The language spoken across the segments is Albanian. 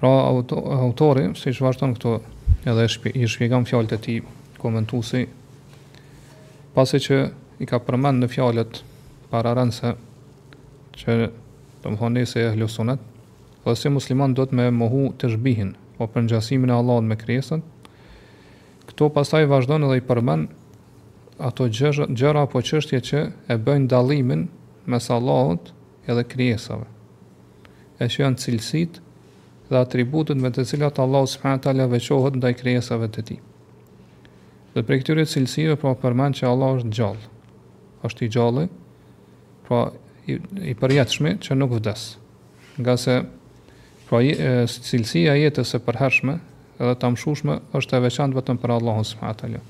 Pra auto, autori, siç vazhdon këtu, edhe i shpjegon fjalët e tij, komentuesi, pasi që i ka përmendën fjalët pararendëse, që do me thënë se ehlu sunet, dhe si musliman duhet me mohu teshbihin, apo përngjasimin e Allahut me krijesën, këtu pastaj vazhdon edhe i përmend ato gjëra, gjëra apo çështje që e bëjnë dallimin mes Allahut edhe krijesave. e që janë cilësitë dhe atributet me të cilat Allahu subhanahu wa taala veçohet ndaj krijesave të tij. Dhe prej këtyre cilësive pra përmend që Allahu është i gjallë. Është i gjallë, pra i, i përjetshmi që nuk vdes. Ngase pra cilësia e jetës së përhershme dhe të amshueshme është e veçantë vetëm për Allahun subhanahu wa taala.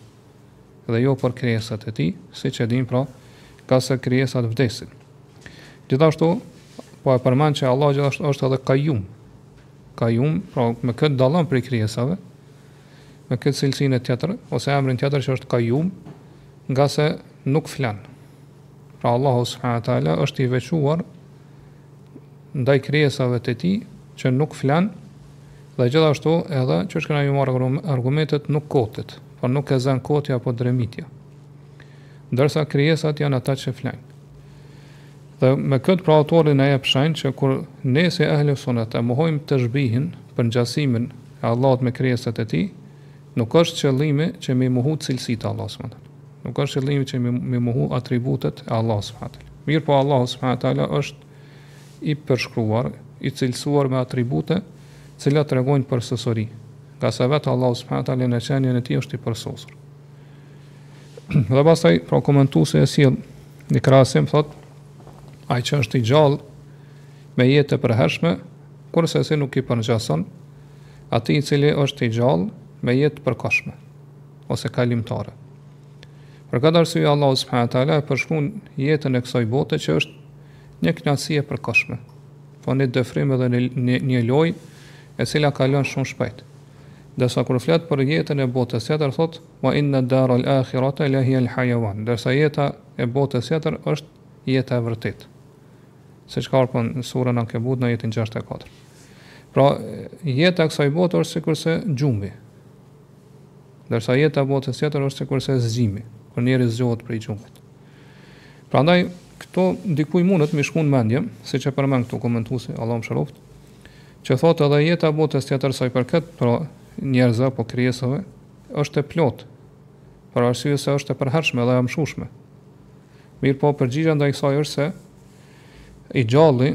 dhe jo për krijesat e tij, siç e dimë pra, ngase krijesat vdesin. Gjithashtu, po e përmend që Allah gjithashtu është edhe kajum. Kajum, pra me këtë dallon prej krijesave, me këtë cilësinë tjetër, ose emrin tjetër që është kajum, ngase nuk flan. Pra Allah subhanahu wa taala është i veçuar ndaj krijesave të Tij që nuk flen dhe gjithashtu edhe qysh kena i marrë argumentet nuk kotet, pra nuk e zënë kotja apo dremitja. Ndërsa krijesat janë ata që flenë. Dhe me këtë pra autori na jep shenjë që kur ne si ehlu sunet e mohojmë teshbihin përngjasimin e Allahut me krijesat e Tij, nuk është qëllimi që me mohu cilësitë e Allahut subhanahu Nuk është qëllimi që me mohu atributet e Allahut subhanahu Mirëpo Allahu subhanahu wa taala është i përshkruar, i cilësuar me atribute, të cilat tregojnë përsosuri, ngase vetë Allahu subhanahu wa taala në qenien e tij është i përsosur. Dhe pastaj pra komentuesi e sjell një krahasim thotë ai që është i gjallë me jetë të përhershme, kurrsesi nuk i përngjason atij i cili është i gjallë me jetë të përkohshme ose kalimtare. Për këtë arsye Allahu subhanahu wa taala e përshkruan jetën e kësaj bote që është një kënaqësi e përkohshme, po një dëfrim edhe një, një lojë e cila kalon shumë shpejt. Ndërsa kur flet për jetën e botës tjetër thotë, "Wa inna dara al-akhirata la hiya al-hayawan." Ndërsa jeta e botës tjetër është jeta e vërtetë. Siç ka ardhur në surën Ankebut në ajetin 64. Pra, jeta e kësaj bote është sikurse gjumi. Ndërsa jeta e botës tjetër është sikurse zgjimi, kur njeri zgjohet prej gjumit. Prandaj këtu dikujt mundet me i shku në mendje, siç e përmend këtu komentuesi, Allahu e mëshiroftë, që thotë edhe jeta e botës tjetër sa i përket pra njerëzve apo krijesave është e plotë, për arsye se është e përhershme dhe e amshueshme. Mirëpo, përgjigja ndaj kësaj është se i gjalli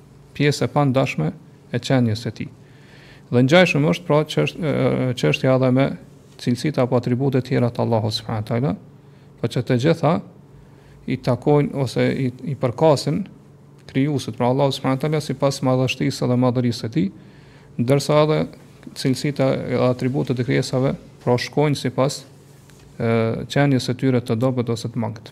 pjesë e pandashme e qenies së tij. Dhe ngjajshëm është pra çështja edhe me cilësitë apo atributet e tjera të Allahut subhanahu teala, po që të gjitha i takojnë ose i, i përkasin krijuesit, pra Allahu subhanahu teala sipas madhështisë dhe madhërisë së tij, ndërsa edhe cilësitë e atributet e krijesave pra shkojnë sipas qenies së tyre të dobët ose të mangët.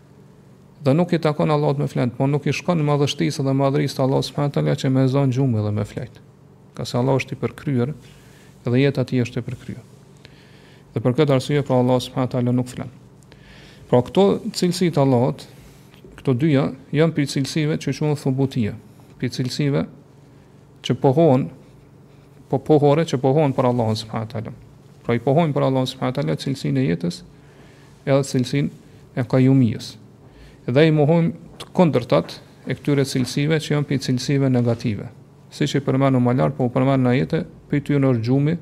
Dhe nuk i takon Allahut me fjet, por nuk i shkon madhështisë dhe madhërisë të Allahut subhanahu teala që me zon gjumë dhe me fjet. Ngase Allahu është i përkryer dhe jeta e tij është e përkryer. Dhe për këtë arsye pra Allahu subhanahu teala nuk flen. Pra këto cilësi të Allahut, këto dyja janë prej cilësive që quhen thubutia, prej cilësive që pohon po pohore që pohon për Allahun subhanahu teala. Pra i pohojmë për Allahun subhanahu teala cilësinë e jetës, edhe cilësinë e Kajjumijes. Dhe i mohojmë të kundërtat e këtyre cilësive që janë prej cilësive negative. Siç e përmendëm më lart, po u përmend në ajete, prej tyre është gjumi,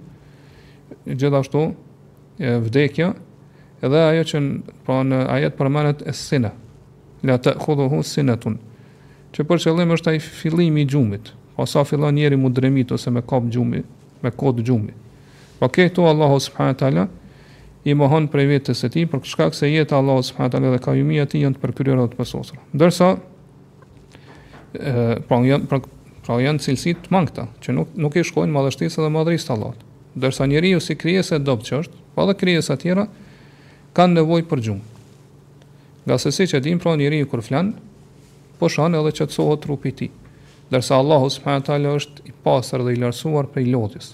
gjithashtu vdekja, edhe ajo që pra në ajet përmendet es-sine, la te'khudhuhu sinatun, që për qëllim është ai fillimi i gjumit, pa po sa fillon njeri mu dremit ose me kap gjumi, me kot gjumi, Po këto Allahu subhanahu teala i mohon prej vetes së tij për shkak se jeta Allahu subhanahu teala dhe kajjumia e tij janë të përkryera dhe të përsosura. Ndërsa ë pra janë pra, pra janë cilësi të mangëta që nuk nuk i shkojnë madhështisë dhe madhërisë të Allahut. Ndërsa njeriu si krijesë e dobët që është, pa po dhe krijesa tjera kanë nevojë për gjumë. Ngase siç e dimë, pra njeriu kur flen, pushon edhe qetësohet trupi i tij. Ndërsa Allahu subhanahu teala është i pastër dhe i lartësuar prej lodhjes.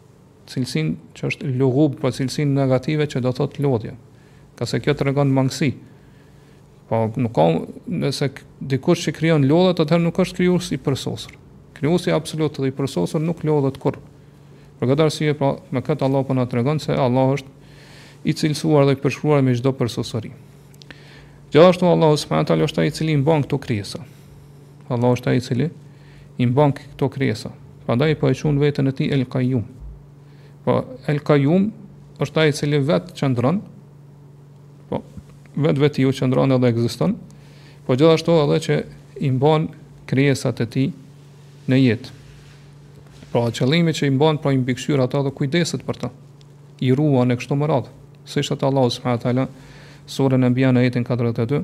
cilësinë që është lughub, pra cilësinë negative që do të thotë lodhje. Ngase kjo tregon mangësi. Po nuk ka nëse dikush që krijon lodhet, atëherë nuk është krijues i përsosur. Krijuesi absolut dhe i përsosur nuk lodhet kurrë. Për këtë arsye, pra, me këtë Allah po na tregon se Allah është i cilësuar dhe i përshkruar me çdo përsosuri. Gjithashtu Allahu subhanahu wa taala është ai i cili i mban këto krijesa. Allahu është ai i cili i mban këto krijesa. Prandaj po e quan veten e tij El Kaium. Po El Kaium është ai i cili vet qëndron, po vet vetëqëndron edhe ekziston, po gjithashtu edhe që i mban krijesat e tij në jetë. Pra qëllimi që i mban pra i mbikëqyr ata dhe kujdeset për ta. I ruan e kështu me radhë. Siç thotë Allahu subhanahu wa taala në suren Anbiya në ajetin 42,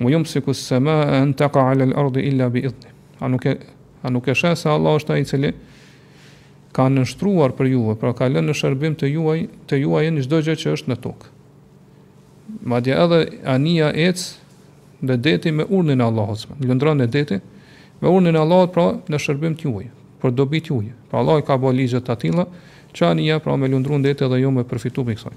Wa yumsiku as-samaa an taqa 'ala al-ardi illa bi idhnihi. A nuk e a nuk e sheh se Allahu është ai i cili ka nënshtruar për juve, pra ka lënë në shërbim të juaj, tuajën çdo gjë që është në tokë. Madje edhe anija ec në deti me urdhnin e Allahut, lundron në deti me urdhnin e Allahut, pra në shërbim të juaj, për dobi të juaj. Pra Allahu ka bërë ligje të tilla, që anija pra me lundru në deti dhe ju me përfitu prej kësaj.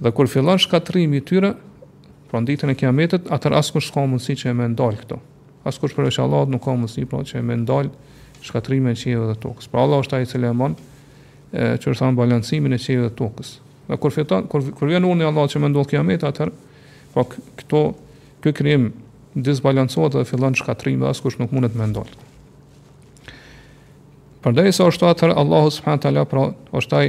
Dhe kur fillon shkatërrimi i tyre, pra në ditën e Kiametit, atëherë askush s'ka mundësi që me i ndal këto. Askush përveç Allahut nuk ka mundësi pra që me ndal shkatërrimin e qiellit dhe tokës. Pra Allahu është ai i cili e mban si me thënë balancimin e qiellit dhe tokës. Dhe kur fillon, kur kur vjen urni i Allahut që me ndodh Kiameti atëherë, pra këto ky krijim disbalancohet dhe fillon shkatërrimi dhe askush nuk mundet me ndal. Prandaj siç është atëherë Allahu subhanahu teala pra është ai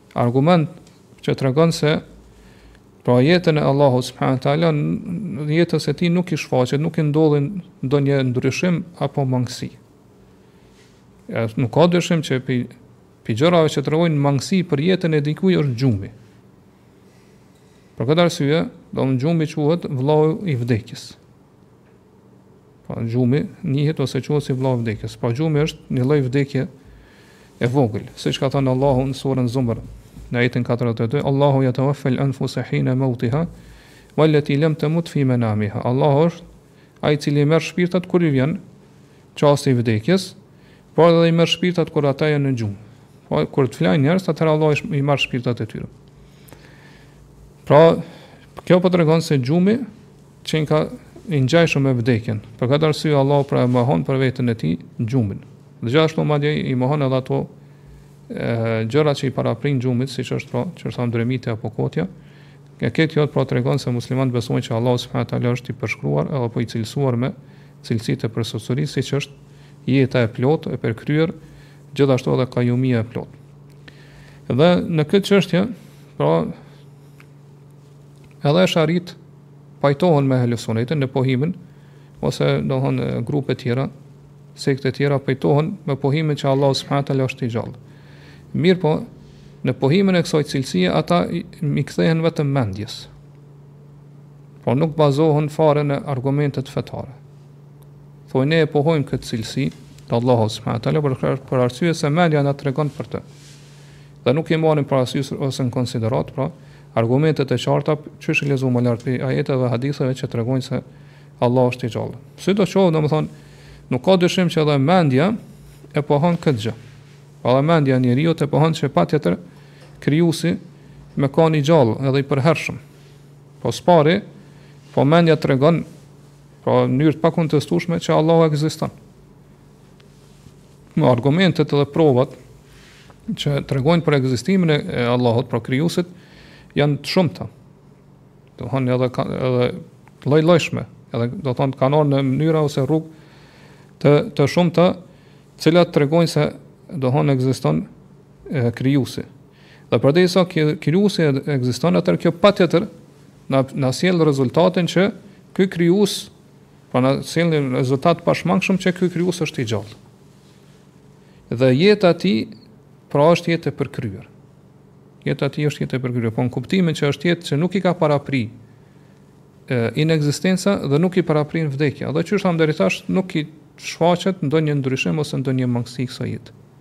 Argument që tregon se pra jetën e Allahut subhanahu wa taala në jetën e tij nuk i shfaqet, nuk i ndodhin ndonjë ndryshim apo mangësi. Ja, nuk ka dyshim që prej gjërave që tregojnë mangësi për jetën e dikujt është gjumi. Për këtë arsye, domethënë gjumi quhet vllau i vdekjes. Gjumi njihet ose quhet si vllau i vdekjes. Pra gjumi është një lloj vdekje e vogël, siç ka thënë Allahu në surën Zumer, në ajetin 42, Allahu yatawaffa al-anfusa hina mawtiha wallati lam tamut fi manamiha. Allahu është ai i cili merr shpirtat kur i vjen çasti i vdekjes, Por edhe i merr shpirtat kur ata janë në gjumë. Po kur të flajnë njerëz, atëherë Allahu i merr shpirtat e tyre. Pra, kjo po tregon se gjumi qenka i ngjajshëm me vdekjen. Për këtë arsye Allahu pra e mohon për veten e tij gjumin. Dhe gjithashtu madje i mohon edhe ato gjërat që i paraprin gjumit, siç është pra, siç thamë dremitja apo kotja. Ja, ky ajet pra tregon se muslimanët besojnë që Allahu subhanahu taala është i përshkruar apo i cilësuar me cilësitë e përsosërisë siç është jeta e plotë e përkryer, gjithashtu edhe kajumia e plotë. Dhe në këtë çështje, pra edhe eshàritë pajtohen me ehli sunetin në pohimin, ose domethënë grupe tjera, sekte tjera pajtohen me pohimin që Allah s.a. është i gjallë. Mirëpo, në pohimin e kësaj cilësie, ata mbështeten vetëm në mendje, por nuk bazohen fare në argumentet fetare. Thojnë ne e pohojmë këtë cilësi të Allahut subhanahu teala për për arsye se mendja na tregon për të. Dhe nuk i marrim parasysh ose në konsideratë, pra argumentet e qarta që i lexum lart prej ajeteve dhe haditheve që tregojnë se Allahu është i gjallë. Sidoqoftë, domethënë, nuk ka dyshim që edhe mendja e pohon këtë gjë. Pra edhe mendja e njeriut e pohon që patjetër krijuesi me kanë i gjallë edhe i përhershëm. Po së pari, po mendja tregon pra në mënyrë të pakontestueshme që Allahu ekziston. Dhe argumentet dhe provat që tregojnë për ekzistimin e Allahut, pra krijuesit, janë të shumta. Domethënë edhe edhe lloj-llojshme, edhe domethënë kanë mënyra ose rrugë të shumta, të cilat tregojnë se domethënë ekziston krijuesi. Dhe përderisa ky krijuesi ekziston atëherë kjo patjetër na na sjell rezultatin që ky krijues po na sjell një rezultat të pashmangshëm që ky krijues është i gjallë. Dhe jeta e tij pra është jetë e përkryer. Jeta e tij është jetë e përkryer, po në kuptimin që është jetë që nuk i ka parapri inekzistenca dhe nuk i paraprin vdekja. Dhe qysh thamë deri tash nuk i shfaqet ndonjë ndryshim ose ndonjë mangësi kësaj jetë.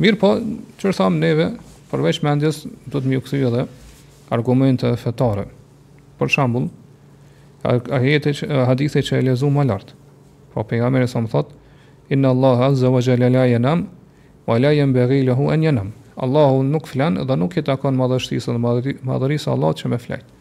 Mirëpo, qysh thamë neve, përveç mendjes, duhet me iu kthy edhe argumente fetare. Për shembull, hadithi që e lexum ma lart. Po, Pejgamberi alejhi selam thotë, Inna Allah azza wa jalla la yanam wa la yanbaghi lahu an yanam. Allahu nuk flan dhe nuk i takon madhështisë dhe madhërisë së Allahut që me fjet.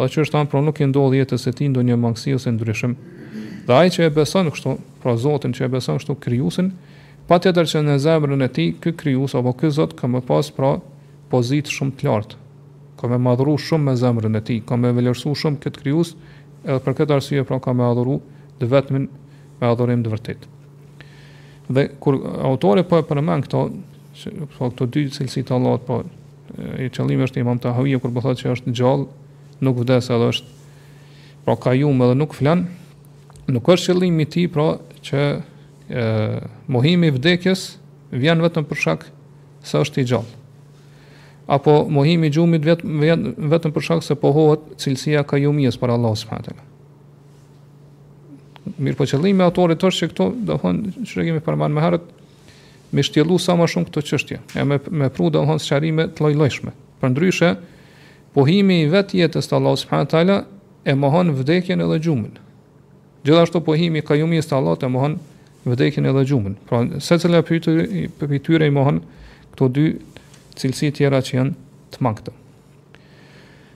Dhe qysh thamë, pra nuk i ndodh jetës së tij ndonjë mangësi ose ndryshim. Dhe ai që e beson kështu, pra Zotin, që e beson kështu Krijuesin, patjetër që në zemrën e tij ky Krijues apo ky Zot ka me pas, pra, pozitë shumë të lartë. Ka me e madhëru shumë me zemrën e tij, ka me e vlerësu shumë këtë Krijues, edhe për këtë arsye, pra, ka me e adhuru të vetmin me adhurim të vërtetë. Dhe kur autori po e përmend këto, po këto dy cilësi të Allahut, po E qëllimi është Imam Tahawiu kur po thotë që është i gjallë, nuk vdes edhe është pra kajum edhe nuk flan, nuk është qëllimi i tij pra që e, mohimi i vdekjes vjen vetëm për shkak se është i gjallë. Apo mohimi i gjumit vetëm vjen vetëm për shkak se pohohet cilësia e kajumijes për Allah subhanahu taala. Mirëpo qëllimi i autorit është që këto domethënë qysh e kemi përmend më herët, Me shtjellu sa më shumë këto çështje, e me me pru domethënë sqarime të llojllojshme. Përndryshe, pohimi i vetë jetës të Allahut subhanahu teala e mohon vdekjen edhe gjumin. Gjithashtu pohimi i kajumisë të Allahut e mohon vdekjen edhe gjumin. Pra, secila prej prej tyre i mohon këto dy cilësi të tjera që janë të mangëta.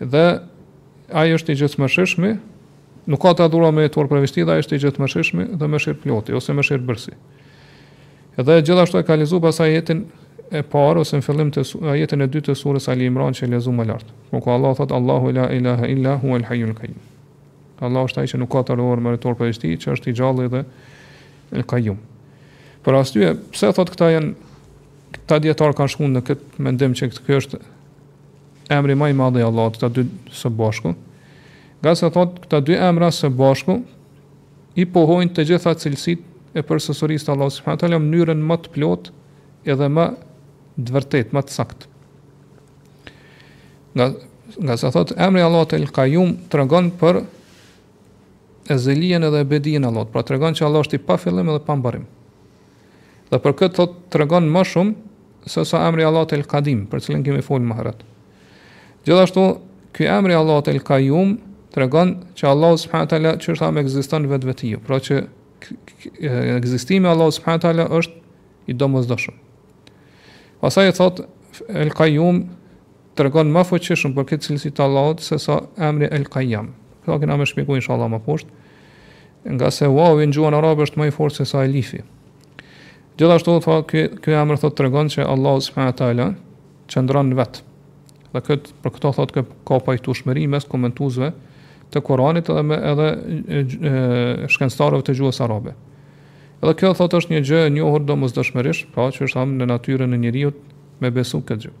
Dhe ai është i gjithëmëshirshmi, nuk ka të adhuruar me meritë përveç tij, ai është i gjithëmëshirshmi dhe mëshirëploti ose mëshirëbërësi. Dhe gjithashtu e ka lexu pastaj ajetin e parë ose në fillim, te ajetin e dytë të surës Ali Imran që lexum më lart. Ku Allahu thotë Allahu la ilaha illa huwa al hayyul qayyum. Allah është ai që nuk ka të adhuruar me meritë përveç tij, që është i gjallë dhe el qayyum. Për arsye, pse thotë këta janë këta dietar kanë shkuar në këtë mendim që kjo është Emri më i madh i Allahut këta dy së bashku, ngase thotë këta dy emra së bashku i pohojnë të gjitha cilësitë e përsosurisë të Allahut subhanahu teala në mënyrën më të plotë edhe më të vërtetë, më të saktë. Nga ngase thot emri i Allahut El Qayyum tregon për ezelien edhe ebedien e Allahut, pra tregon se Allah është i pafillim edhe pa mbarim. Dhe për këtë thot tregon më shumë se sa emri Allahut El Kadim, për cilin kemi fol më herët. Gjithashtu, ky emri Allahut El Kajum tregon që Allahu subhanahu wa taala që është ëm ekziston vetvetiu, pra që ekzistimi i Allahut subhanahu wa taala është i domosdoshëm. Pastaj thot El Kajum tregon më fuqishëm për këtë cilësi të Allahut se sa emri El Kajjam. Këtë kena me shpjegu insha Allah më poshtë, ngase wawi në gjuhën arabe është më i fortë se sa elifi. Gjithashtu thot ky ky emër thotë tregon se Allahu subhanahu wa taala qëndron vet. Dhe kët për këto thotë kë ka pajtueshmëri mes komentuesve të Kuranit edhe me edhe shkencëtarëve të gjuhës arabe. Edhe kjo thotë është një gjë e njohur domosdoshmërisht, pra që është në natyrën e njeriu me besu këtë gjë.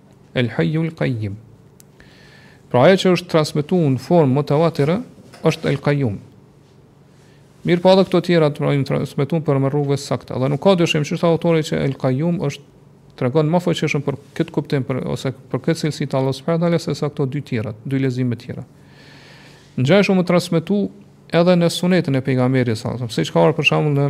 El Hayyul Qayyim. Pra ajo që është transmetuar në formë mutawatire është El Qayyum. Mirëpo edhe këto tjera prapë janë transmetuar për me rrugë të sakta. Dhe nuk ka dyshim që siç tha autori që El Qayyum është tregon më fuqishëm për këtë kuptim për ose për këtë cilësi të Allahut subhanahu teala se sa këto dy tjera, dy lexime të tjera. Ngjashëm u transmetu edhe në sunetin e pejgamberit sa, siç ka ardhur për shembull në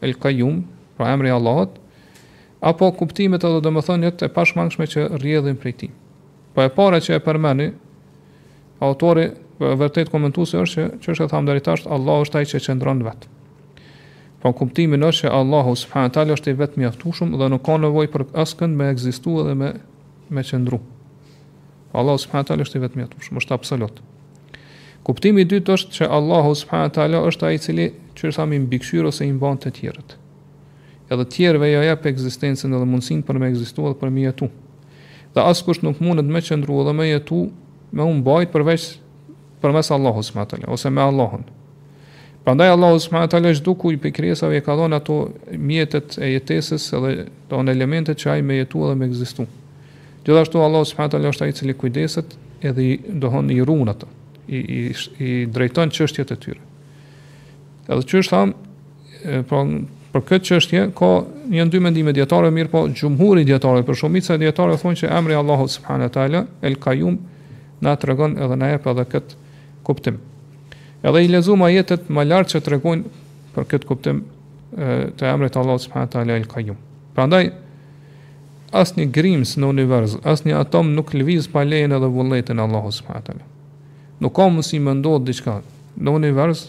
El Kajum, pra emri i Allahut, apo kuptimet edhe domethëniet e pashmangshme që rrjedhin prej tij. Po e para që e përmendi autori e vërtet komentuesi është që qysh thamë deri tash Allahu është ai që qëndron vet. Po kuptimi është që Allahu subhanahu teala është i vetëmjaftueshëm dhe nuk ka nevojë për askënd me ekzistuar dhe me me qëndru. Allahu subhanahu teala është i vetëmjaftueshëm, është absolut. Kuptimi i dytë është se Allahu subhanahu teala është ai i cili qysh thamë mbikëqyr ose i mban të tjerët. Edhe të tjerëve ja jep ekzistencën dhe mundësinë për të ekzistuar dhe për të jetuar. Dhe askush nuk mundet me qëndru dhe me jetu me u mbajt përveç përmes Allahu subhanahu teala ose me Allahun. Prandaj Allahu subhanahu teala çdokujt prej krijesave i ka dhënë ato mjetet e jetesës edhe ato elementet që ai me jetu dhe me ekzistuar. Gjithashtu Allahu subhanahu wa taala është ai i cili kujdeset edhe i dohon i ruan ato, i i i drejton çështjet e tyre. Edhe qysh tham, pra për këtë çështje ka një dy mendime te dijetarët mirëpo xhumhuri i dijetarëve pra shumica e dijetarëve thonë që emri Allahu subhanahu wa taala El Qayyum na tregon edhe na jep edhe kët kuptim. Edhe i lexuam ajetet më lart që tregojnë për kët kuptim të emrit Allahu subhanahu wa taala El Qayyum. Prandaj Asnjë grimcë në univers, asnjë atom nuk lëviz pa lejen edhe vullnetin e Allahut subhanahu wa taala. Nuk ka mundësi me ndodhë diçka në univers,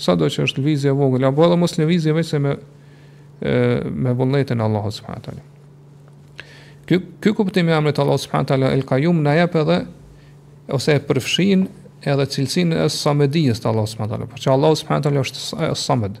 sado që është lëvizje e vogël, apo edhe mos lëvizje veç se me me vullnetin e Allahut subhanahu wa taala. Ky ky kuptim i emrit Allahu subhanahu wa taala El Qayyum na jep edhe ose e përfshin edhe cilësinë e samedijës të Allahu subhanahu wa taala. Pra që Allahu subhanahu wa taala është samed.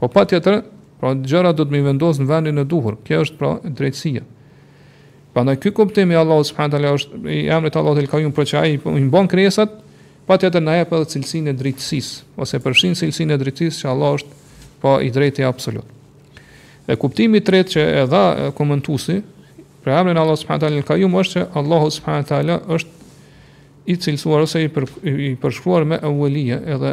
Po patjetër, pra gjërat do të m'i vendosë në vendin e duhur, kjo është pra drejtësia. Prandaj ky kuptim i Allah s.w.t. është i emrit Allahut el Kajum pra që ai i mban krijesat, patjetër na jep edhe cilësinë e drejtësisë, ose përfshin cilësinë e drejtësisë që Allah është po i drejti absolut. Dhe kuptimi i tretë që e dha komentuesi, për emrin Allah s.w.t. el Kajum është që Allah s.w.t. është i cilësuar ose i, për, i përshkruar me evelije edhe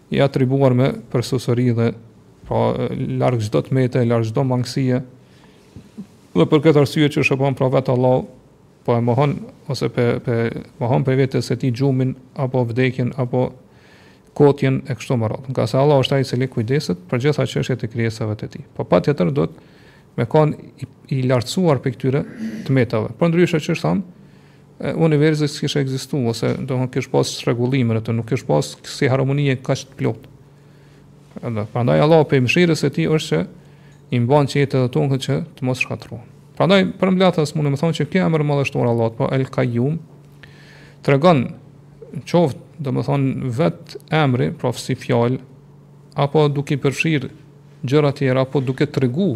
i atribuar me përsosëri dhe pra larg çdo të mete, larg çdo mangësie. Dhe për këtë arsye qysh po thamë pra vetë Allahu, po e mohon ose pe pe mohon prej vetes së tij gjumin apo vdekjen apo kotjen e kështu me radhë. Ngase Allah është ai i cili kujdeset për gjitha çështjet e krijesave të tij. Po patjetër do të me kenë i, i lartësuar prej këtyre të metave. Përndryshe qysh thamë, universi s'kish ekzistu, ose do me kish pas çrregullime në të, nuk kish pas kësi harmonie kaq të plotë. Edhe, prandaj Allah prej mëshirës së tij është që i mban qiejt edhe tokën që të mos shkatërrohen. Prandaj, përmbledhtas mund me thonë që ky emër madhështor Allahut, po El Kajum, tregon qoftë, do me thonë, vetë emri, pra si fjalë, apo duke përshirë gjëra tjera, apo duke tregu,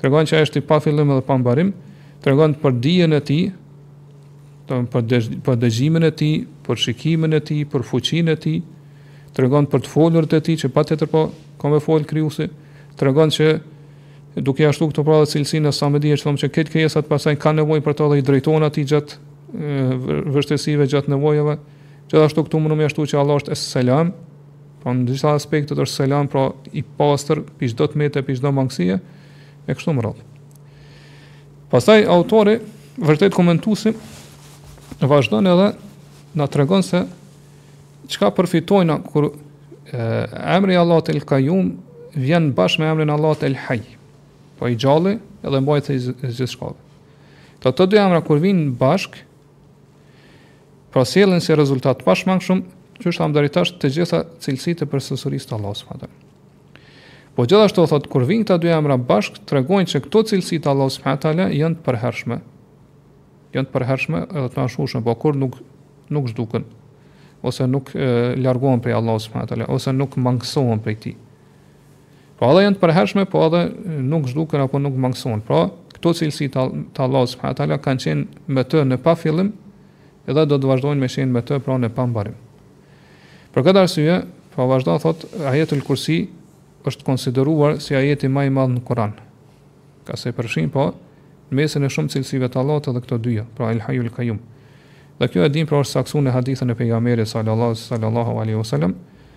Tregon që ai është i pafillim dhe pa mbarim, tregon për dijen e tij, do me thonë për dëgjimin e tij, për shikimin e tij, për fuqinë e tij, tregon për të folur të tij që patjetër po ka me fol krijuesi, tregon që po ashtu këto pra dhe cilësinë e samedijes që thamë që krejt krijesat pastaj kanë nevojë për të dhe i drejtohen atij gjatë vështirësive, gjatë nevojave, gjithashtu këtu më në mjashtu që Allah është es-selam, Pra në gjitha aspektet është selam, pra i pastër, prej çdo të mete, prej çdo mangësie, e kështu me radhë. Pastaj, autori, vërtet komentuesi, vazhdon edhe, na tregon se, çka përfitojna, kur e, emri Allahut el Kajum, vjen bashkë me emrin Allahut el Haj, po i gjalli, edhe mbajtësi i gjithçkaje. Këta dy emra, kur vinë bashkë, Pra sjellin si rezultat të pashmangshëm, qysh thamë deri tash, të gjitha cilësitë e përsosurisë të Allahut subhanahu teala. Po gjithashtu thotë kur vijnë këta dy emra bashkë, tregojnë që këto cilësi të Allahut subhanahu teala janë të përhershme. Janë të përhershme edhe të vazhdueshme, po kurrë nuk nuk zhduken ose nuk e, largohen prej Allahut subhanahu teala ose nuk mangësohen prej tij. Pra edhe janë të përhershme, po edhe nuk zhduken apo nuk mangësohen. Pra, këto cilësi të, të Allahut subhanahu taala kanë qenë me të në pa fillim, edhe do të vazhdojnë me qenë me të pra në pa mbarim. Për këtë arsye, pra vazhdon thot ajetul kursi është konsideruar si ajeti më i madh në Kur'an. ngase përfshin po në mesin e shumë cilësive të Allahut edhe këto dyja, pra El Hayyul Qayyum. Dhe kjo e dim pra është saktësuar në hadithin e pejgamberit sallallahu sallallahu alaihi wasallam,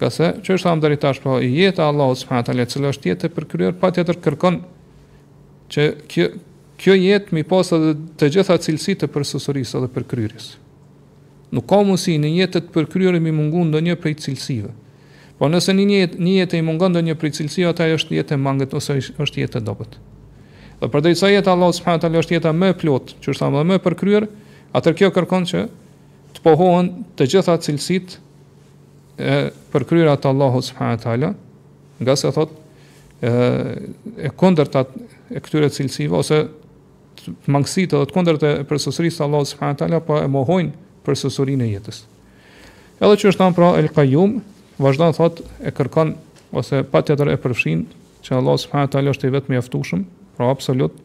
Ngase siç është thënë deri tash po jeta e Allahut subhanahu wa taala, e cila është jetë e përkryer, patjetër kërkon që kjo kjo jetë mi pas edhe të gjitha cilësitë e përsosërisë dhe përkryerjes. Nuk ka mundësi një jetë të përkryer mi mungu ndonjë prej cilësive. Po nëse një jetë, një jetë i mungon ndonjë prej cilësive, atëherë është jetë e mangët ose është jetë e dobët. Dhe përderisa jeta e Allahut subhanahu wa taala është jeta më e plotë, që është më e përkryer, atëherë kjo kërkon që të pohohen të gjitha cilësitë e përkryera të Allahut subhanahu wa taala, ngase thot e, e kundërta e këtyre cilësive ose mangësitë dhe të kundërt e përsosurisë të Allahut subhanahu wa taala po e mohojnë përsosurinë e jetës. Edhe siç është thënë pra El Qayyum, vazhdon thot e kërkon ose patjetër e përfshin që Allah subhanahu wa taala është i vetmi i aftushëm, pra absolut,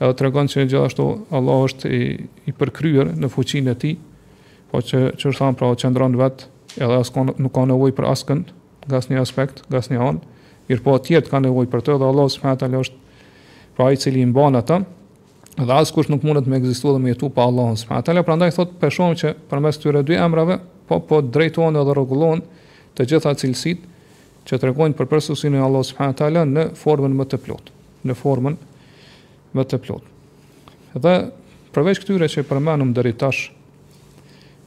Edhe tregon se gjithashtu Allahu është i, i përkryer në fuqinë e tij, po siç siç është thënë pra ai qëndron vetë, edhe as ka, nuk ka nevoj për askën, nga asnjë aspekt, nga asnjë anë, mirëpo tjerët kanë nevoj për të, dhe Allah subhanahu taala është pra ai i cili i mban ata, dhe askush nuk mundet me ekzistu dhe me jetu pa Allahun subhanahu taala, prandaj thotë për shumë që përmes këtyre dy emrave, po po drejtohen edhe rregullohen të gjitha cilësitë, që tregojnë për përsosurinë e Allahut subhanahu wa taala në formën më të plotë, në formën më të plotë. Dhe përveç këtyre që përmendëm deri tash,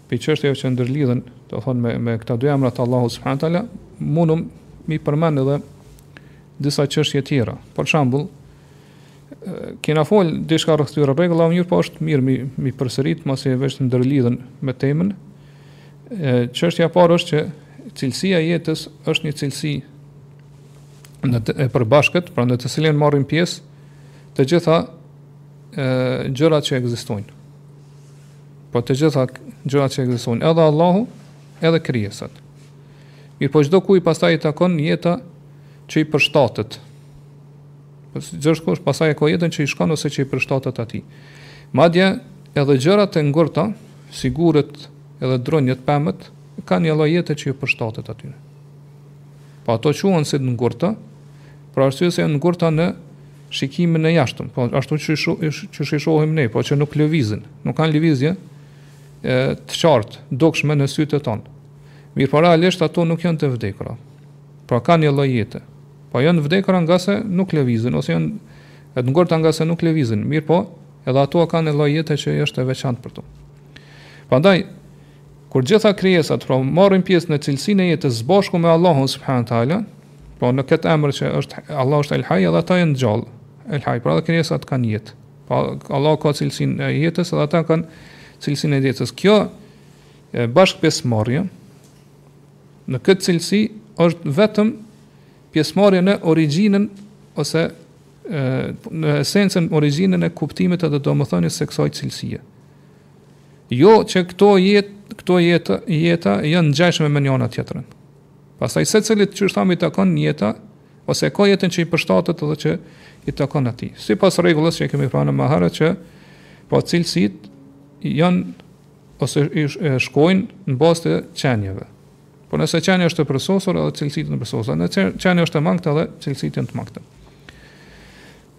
prej çështjeve që ndërlidhen, do të thonë me me këta dy emra të Allahut subhanahu wa taala, mundum mi përmend edhe disa çështje tjera. Për shembull, Kena fol diçka rreth këtyre rregullave, mirëpo është mirë mi mi përsërit mos e vesh ndërlidhen me temën. Çështja e parë është që cilësia e jetës është një cilësi në të, e përbashkët, pra në të cilën marrin pjesë të gjitha e, gjërat që ekzistojnë. Po të gjitha gjërat që ekzistojnë, edhe Allahu, edhe krijesat. Mirëpo çdokujt pastaj i takon jeta që i përshtatet, Gjithsekush pastaj e ka jetën që i shkon ose që i përshtatet atij. Madje edhe gjërat e ngurta, si gurët edhe drunjët, pemët, kanë një lloj jete që ju përshtatet atyre. Po ato quhen si të ngurta, për arsye se janë ngurta në shikimin e jashtëm, po ashtu që shu, që shohim ne, po që nuk lëvizin, nuk kanë lëvizje e të qartë, dukshme në sytë e tonë. Mirë, por realisht ato nuk janë të vdekura. Pra kanë një lloj jete. Po janë të vdekura ngase nuk lëvizin ose janë e të ngurta ngase nuk lëvizin, mirëpo edhe ato kanë një lloj jete që është e veçantë për to. Prandaj kur gjitha krijesat pra marrin pjesë në cilësinë e jetës së bashku me Allahun subhanahu teala, po në këtë emër që është Allahu është El Hayy edhe ata janë gjallë. El Hayy, pra krijesat kanë jetë. Pa po, Allahu ka cilësinë e jetës dhe ata kanë cilësinë e jetës. Kjo bashkëpjesëmarrje, Në këtë cilësi është vetëm pjesëmarrje në origjinën ose në esencën origjinën e kuptimit edhe domethënies së kësaj cilësie. Jo që këto jetë, këto jetë, jeta janë ngjashme me njëra tjetrën. Pastaj secilit siç thamë i takon jeta ose ka jetën që i përshtatet edhe që i takon atij. Sipas rregullës që kemi thënë më herët që po cilësitë janë ose e shkojnë në bazë të qenieve. Po nëse qenia është e përsosur edhe cilësitë janë të përsosura, nëse qenia është e mangët edhe cilësitë janë të mangëta.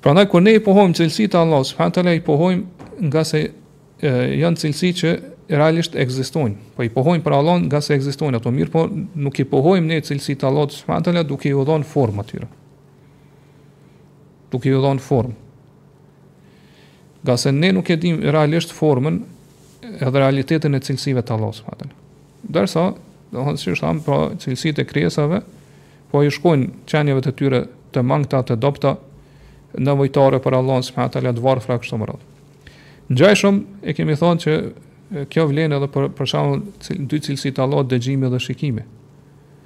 Prandaj kur ne i pohojmë cilësitë e Allahut subhanahu teala i pohojmë ngase e, janë cilësi që realisht ekzistojnë. Po i pohojmë për Allahun ngase ekzistojnë ato, mirëpo nuk i pohojmë ne cilësitë e Allahut subhanahu teala duke iu dhënë formë atyre. Duke iu dhënë formë. Ngase ne nuk e dim realisht formën edhe realitetin e cilësive të Allahut subhanahu teala. Ndërsa, domethënë siç thamë, pra cilësitë e krijesave po i shkojnë qenieve të tyre të mangëta, të dobta, nevojtare për Allahun subhanahu teala të varfra kështu me radhë. Ngjashëm e kemi thënë që kjo vlen edhe për për shembull dy cilësitë e Allahut dëgjimi dhe shikimi.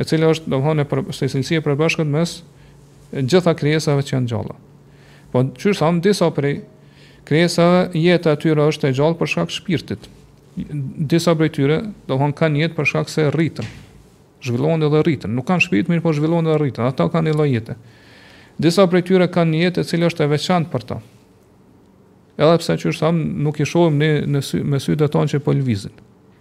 e cila është domthonë e është cilësi e përbashkët mes gjitha krijesave që janë gjalla. Po çysh thamë disa prej krijesave jeta e tyre është e gjallë për shkak shpirtit. Disa prej tyre domthonë kanë jetë për shkak se rritën. Zhvillohen edhe rritën. Nuk kanë shpirt, mirëpo zhvillohen edhe rritën. Ata kanë një lloj jete. Disa prej tyre kanë një jetë e cila është e veçantë për ta. Edhe pse çysh thamë nuk i shohim ne në sy, me sytë tonë që po lvizin.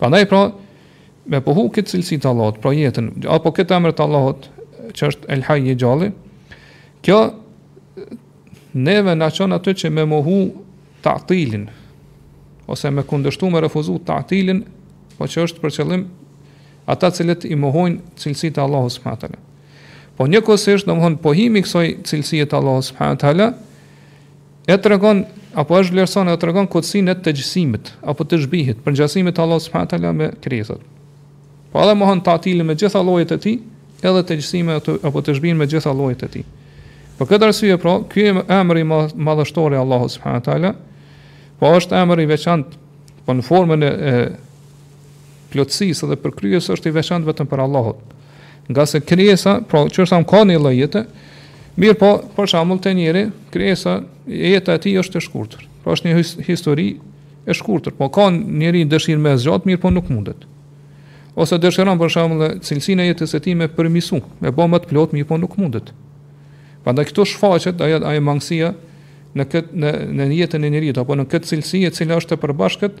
Prandaj pra me pohu këtë cilësi të Allahut, pra jetën, apo këtë emër të Allahut që është El Hayy i gjalli, kjo neve na çon n'atë që me mohu ta'tilin ose me kundërshtu me refuzu ta'tilin, po që është për qëllim ata të cilët i mohojnë cilësitë e Allahut subhanahu teala. Po njëkohësisht, domthon pohimi i kësaj cilësie të Allahut subhanahu teala E tregon apo e zhvlerëson e tregon kotësinë e texhsimit apo teshbihit, përngjasimit të Allahut subhanahu teala me krijesat. Po edhe mohon ta'tilin me gjitha llojet e tij, edhe texhsimin apo teshbihin me gjitha llojet e tij. Për këtë arsye pra, ky emër i madhështor i Allahut subhanahu teala, po është emër i veçantë, po në formën e, e plotësisë dhe përkryerjes është i veçantë vetëm për Allahun. Ngase krijesa, pra që është ka një lloj jete, mirëpo, për shembull te njeriu, krijesa jeta e tij është e shkurtër. Pra është një histori e shkurtër, po ka njeriu dëshirë me zgjat, mirëpo nuk mundet. Ose dëshiron për shembull cilësinë e jetës së tij me përmisu, me bë më të plotë, mirëpo nuk mundet. Prandaj këtu shfaqet ajo ajo mangësia në këtë në në jetën e njeriu apo në këtë cilësi e cila është e përbashkët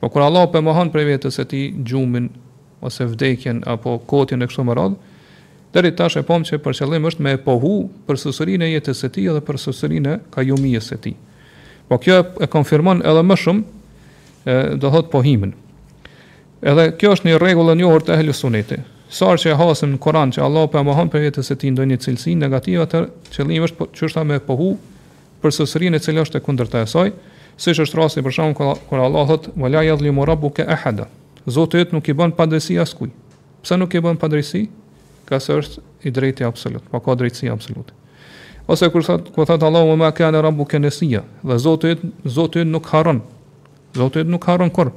Por kur Allahu po e mohon prej vetes së tij gjumin ose vdekjen apo kotjen e kështu me radhë, deri tash e pamë që për qëllim është me e pohu përsosurinë e jetës së tij edhe përsosurinë e kajumijes së tij. Po kjo e konfirmon edhe më shumë do thot pohimin. Edhe kjo është një rregull e njohur te ehli suneti. Sa herë që e hasim në Kur'an që Allahu po e mohon prej vetes së tij ndonjë cilësi negative, aty qëllimi është po çështa me pohu përsosurinë e cila është e kundërta e saj, siç është rasti për shembull kur Allah thotë wa la yadhlimu rabbuka ahada. Zoti yt nuk i bën padrejtësi askujt. Pse nuk i bën padrejtësi? Ngase është i drejti absolut, pra ka drejtësi absolut. Ose kur thot, kur thot Allahu wa ma kana rabbuka nasiya, dhe Zoti yt, Zoti yt nuk harron. Zoti yt nuk harron kurrë.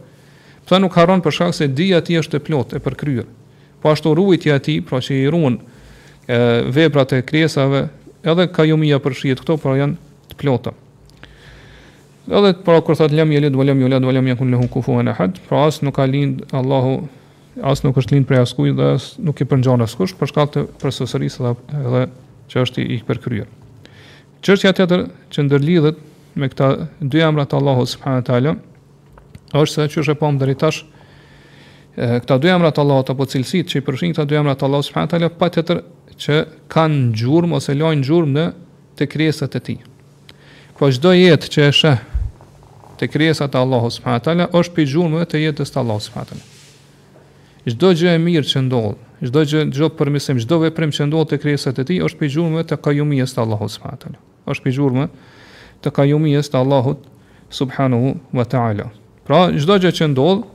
Pse nuk harron për shkak se dija e tij është e plotë, e përkryer. Po ashtu ruajtja e tij, pra që i ruan veprat e krijesave, edhe kajumija përfshihet këtu, pra janë të plota. Edhe pra kur thot lem jelid ve lem juled ve lem yakun lahu kufuwan ahad, pra as nuk ka lind Allahu as nuk është lind prej askuj dhe as nuk i përngjon askush për shkak të përsosurisë dhe edhe që është i përkryer. Çështja tjetër që ndërlidhet me këta dy emra të Allahut subhanahu wa taala është se siç e pamë po deri tash këta dy emra të Allahut apo cilësitë që i përfshin këta dy emra të Allahut subhanahu wa taala patjetër që kanë gjurmë ose lajnë gjurmë në te krijesat e tij. Po çdo jetë që e sheh te krijesat e Allahut subhanahu wa taala është prej gjurmëve të jetës të Allahut subhanahu wa taala. Çdo gjë e mirë që ndodh, çdo gjë, çdo përmirësim, çdo veprim që ndodh te krijesat e Tij është prej gjurmëve të Kajjumijes të Allahut subhanahu wa taala. Është prej gjurmëve të Kajjumijes të Allahut subhanahu wa taala. Pra çdo gjë që ndodh,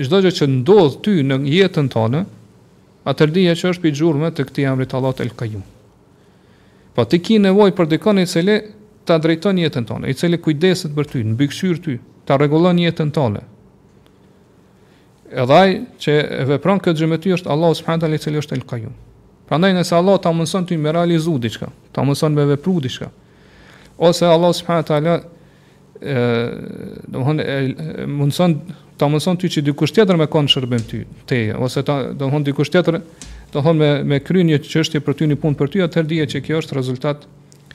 çdo gjë që ndodh ty në jetën tënde, atëherë dije që është prej gjurmëve të këtij emrit të Allahut El Kayyum. Po ti ke nevojë për dikon i cili ta drejton jetën tënde, i cili kujdeset për ty, mbikëqyr ty, ta rregullon jetën tënde. Edhe ai që e vepron këtë gjë me ty është Allahu subhanahu teala i cili është El Qayyum. Prandaj nëse Allah ta mundëson ty me realizu diçka, ta mundëson me vepru diçka, ose Allah subhanahu teala ë domethënë e mundëson ta mundëson ty që dikush tjetër me kon shërbim ty teje ose ta domethënë dikush tjetër domethënë me me kry një çështje për ty një punë për ty atëherë dije që kjo është rezultat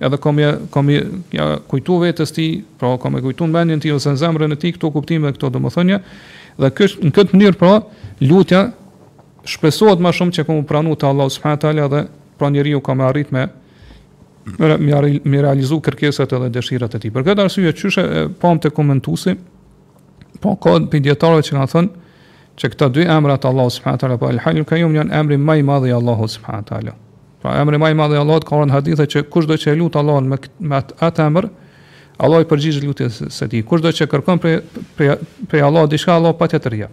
Edhe ka me ja ka me ja kujtu vetes tij, pra ka me kujtu në mendjen e tij ose në zemrën e tij këto kuptime këto domethënie. Dhe kështu në këtë mënyrë pra lutja shpresohet më shumë që ka me u pranu te Allahu subhanahu teala dhe pra njeriu ka me arrit me me realizu kërkesat edhe dëshirat e tij. Për këtë arsye qysh e pamë te komentuesi, Po ka prej dijetarëve që kanë thënë që këta dy emra të Allahut subhanahu teala po el-Hayyul Qayyum janë emri më i madh i Allahut subhanahu teala. Pra emri më i madh i Allahut ka ardh në hadithe që kushdo që e lut Allahun me me atë emër, Allah i përgjigjet lutjes së tij. Kushdo që kërkon prej prej prej Allahut diçka, Allah patjetër jep.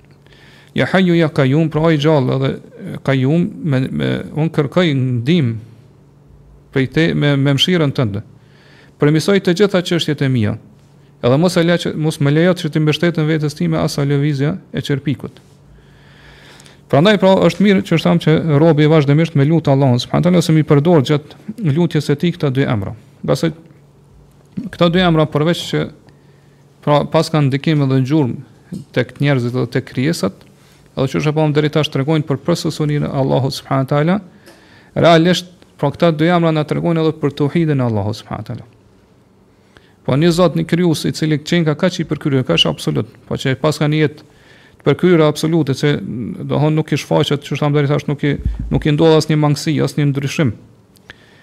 Ja haju ja kajum, pra i gjallë dhe kajum, me, me, unë kërkoj ndihmë prej teje me, me mshirën tënde. Përmirësoji të gjitha çështjet e mia, edhe mos, e lej, mos më lejo që t'i mbështetem vetes time as sa lëvizja e qerpikut. Prandaj, pra, është mirë qysh thamë që robi vazhdemisht me lut Allahun subhanahu teala ose me i përdor gjatë lutjes së tij këta dy emra. Ngase, këta dy emra përveç që Pra, paskan ndikim edhe gjurmë tek njerëzit dhe tek krijesat, edhe qysh e pamë deri tash tregojnë për përsosurinë e Allahut subhanahu taala. Realisht, pra këta dy emra na tregojnë edhe për tauhidin e Allahut subhanahu taala. Po një Zot një krijues i cili qenka kaq i përkryer, kaq absolut, po që paska një jetë të përkryer absolute që domethënë nuk i shfaqet, qysh thamë deri tash nuk i nuk i ndodh asnjë mangësi, asnjë ndryshim.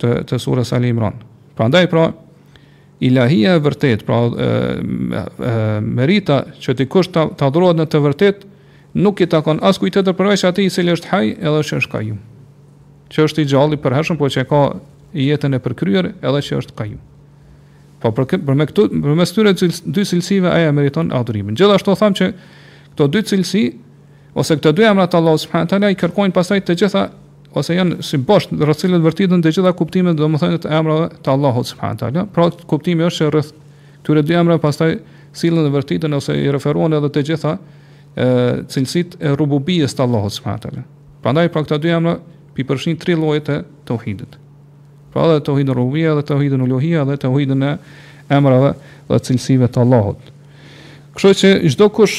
të të surës Ali Imran. Prandaj pra ilahia e vërtetë, pra e, e, merita që dikush të, të adhurohet në të vërtetë, nuk i takon askujt tjetër përveç atij i cili është haj edhe që është kajum. Që është i gjallë i përhershëm, po që ka jetën e përkryer edhe që është kajum. Po për përmes këtu, përmes këtyre dy cilësive ai e meriton adhurimin. Gjithashtu thamë që këto dy cilësi ose këto dy emra të Allahut subhanahu teala i kërkojnë pastaj të gjitha ose janë si bosht rreth cilët vërtiten të gjitha kuptimet dhe domethëniet e emrave të Allahut subhanahu teala. Pra kuptimi është se rreth këtyre dy emrave pastaj sillen dhe vërtiten ose i referohen edhe të gjitha e cilësitë e rububijës të Allahut subhanahu teala. Prandaj pra këta dy emra i përfshijnë tri llojet e tauhidit. Pra edhe tauhidin rububia dhe tauhidin uluhia dhe tauhidin e emrave dhe cilësive të Allahut. Kështu që çdokush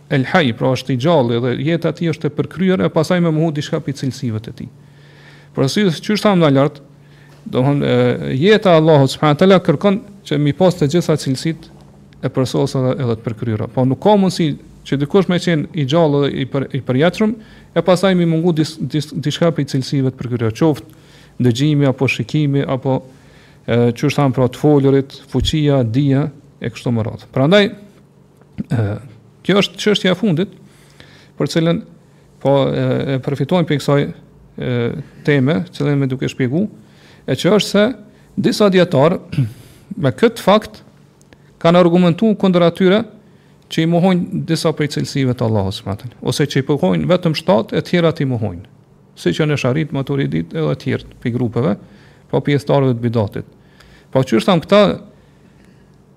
El Hayy, pra është i gjalli dhe jeta e tij është e përkryer e pastaj me mohu diçka prej cilësive të tij. Për arsye se qysh thamë më lart, domthon jeta e Allahut subhanahu teala kërkon që mi pas të gjitha cilësitë e përsosur dhe edhe të përkryera. Po nuk ka mundësi që dikush me qenë i gjallë dhe i, për, i përjetshëm, e pasaj mi mungu dis, dis, diçka prej cilësive të përkryera, qoftë ndëgjimi, apo shikimi, apo e, qysh thamë pra të folurit, fuqia, dija, e kështu me radhë. Prandaj, Kjo është çështja e fundit për të cilën po e përfitojmë prej kësaj teme, që jemi duke shpjegu, e që është se disa dijetarë me këtë fakt kanë argumentu kundër atyre që i mohojnë disa prej cilësive të Allahut subhanahu teala, ose që i pohojnë vetëm shtatë e tjerat i mohojnë, siç janë esharitë, maturiditë edhe tjerët prej grupeve, apo pjesëtarëve të bidatit. Po qysh thamë këta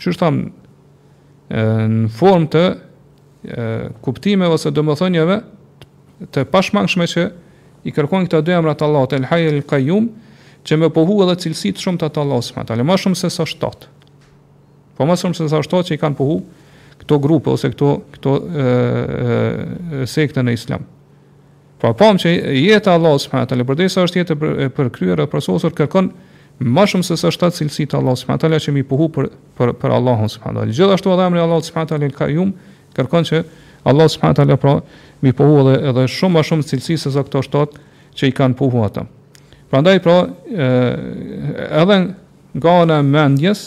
qysh thamë, në formë të kuptimeve ose domethënieve të pashmangshme që i kërkojnë këta dy emra të Allahut, El Hajj El Kajjum, që me pohu edhe cilësitë e shumta të Allahut subhanahu teala ma shumë se sa shtatë. Po ma shumë se sa shtatë që i kanë pohu këto grupe ose këto, këto e, e, e, sekte në islam. Pra pamë që jeta e Allahut subhanahu wa taala përderisa është jetë e përkryer e përsosur kërkon më shumë se sa shtatë cilësitë e Allahut subhanahu wa taala që mi pohu për për për Allahun subhanahu wa taala. Gjithashtu edhe emri i Allahut subhanahu wa taala el-Qayyum kërkon që Allahu subhanahu wa taala pra mi pohu edhe edhe shumë më shumë cilësi se sa këto shtatë që i kanë pohu ata. Prandaj pra edhe nga ana e mendjes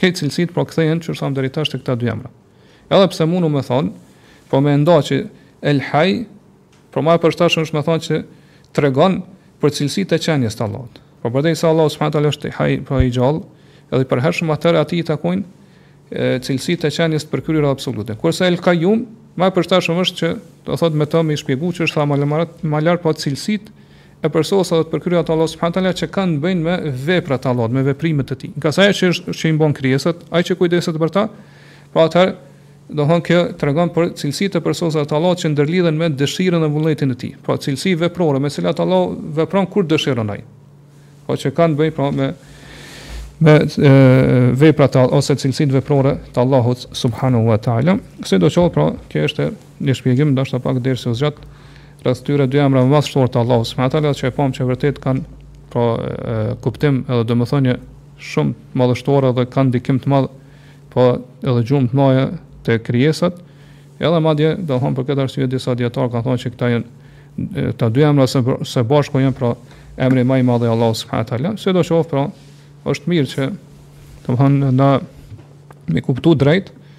Krejt cilësitë po kthehen qysh thamë deri tash te këta dy emra. Edhe pse mundet me thonë, po me e nda që El Haj, por ma e përshtatshme është me thonë që tregon për cilësitë e qenies të Allahut. Po përderisa Allahu subhanahu teala është Haj, pra i gjallë, edhe i përhershëm atëherë atij i takojnë cilësitë e qenies të përkryera absolute. Kurse El Qayyum, ma e përshtatshme është që do thotë me të me shpjegu qysh thamë më lart, më lart po cilësitë e përsosura dhe të përkryera të Allahut subhanahu wa taala që kanë të bëjnë me veprat e Allahut, me veprimet e tij. Ngase ai që është që i mban krijesat, ai që kujdeset për ta, pra atëherë do të thonë kjo tregon për cilësitë e përsosura të Allahut që ndërlidhen me dëshirën dhe vullnetin e tij. Pra cilësi veprore me cilat Allahu vepron kur dëshiron ai. Po që kanë të bëjnë pra me me veprat ose cilësitë veprore të Allahut subhanahu wa taala. Kështu do të thotë pra kjo është Një shpjegim, ndoshta pak dersi u zgjat, rreth këtyre dy emrave madhështorë të Allahut subhanahu teala që e pamë që vërtet kanë pra kuptim edhe domethënie shumë të madhështore dhe kanë ndikim të madh po edhe gjurmë të mëdha te krijesat edhe madje domethënë për këtë arsye disa dijetarë kanë thonë që këta janë këta dy emra se se bashku janë pra emri më i madh i Allahut subhanahu teala sidoqoftë pra është mirë që domethënë na me kuptu drejt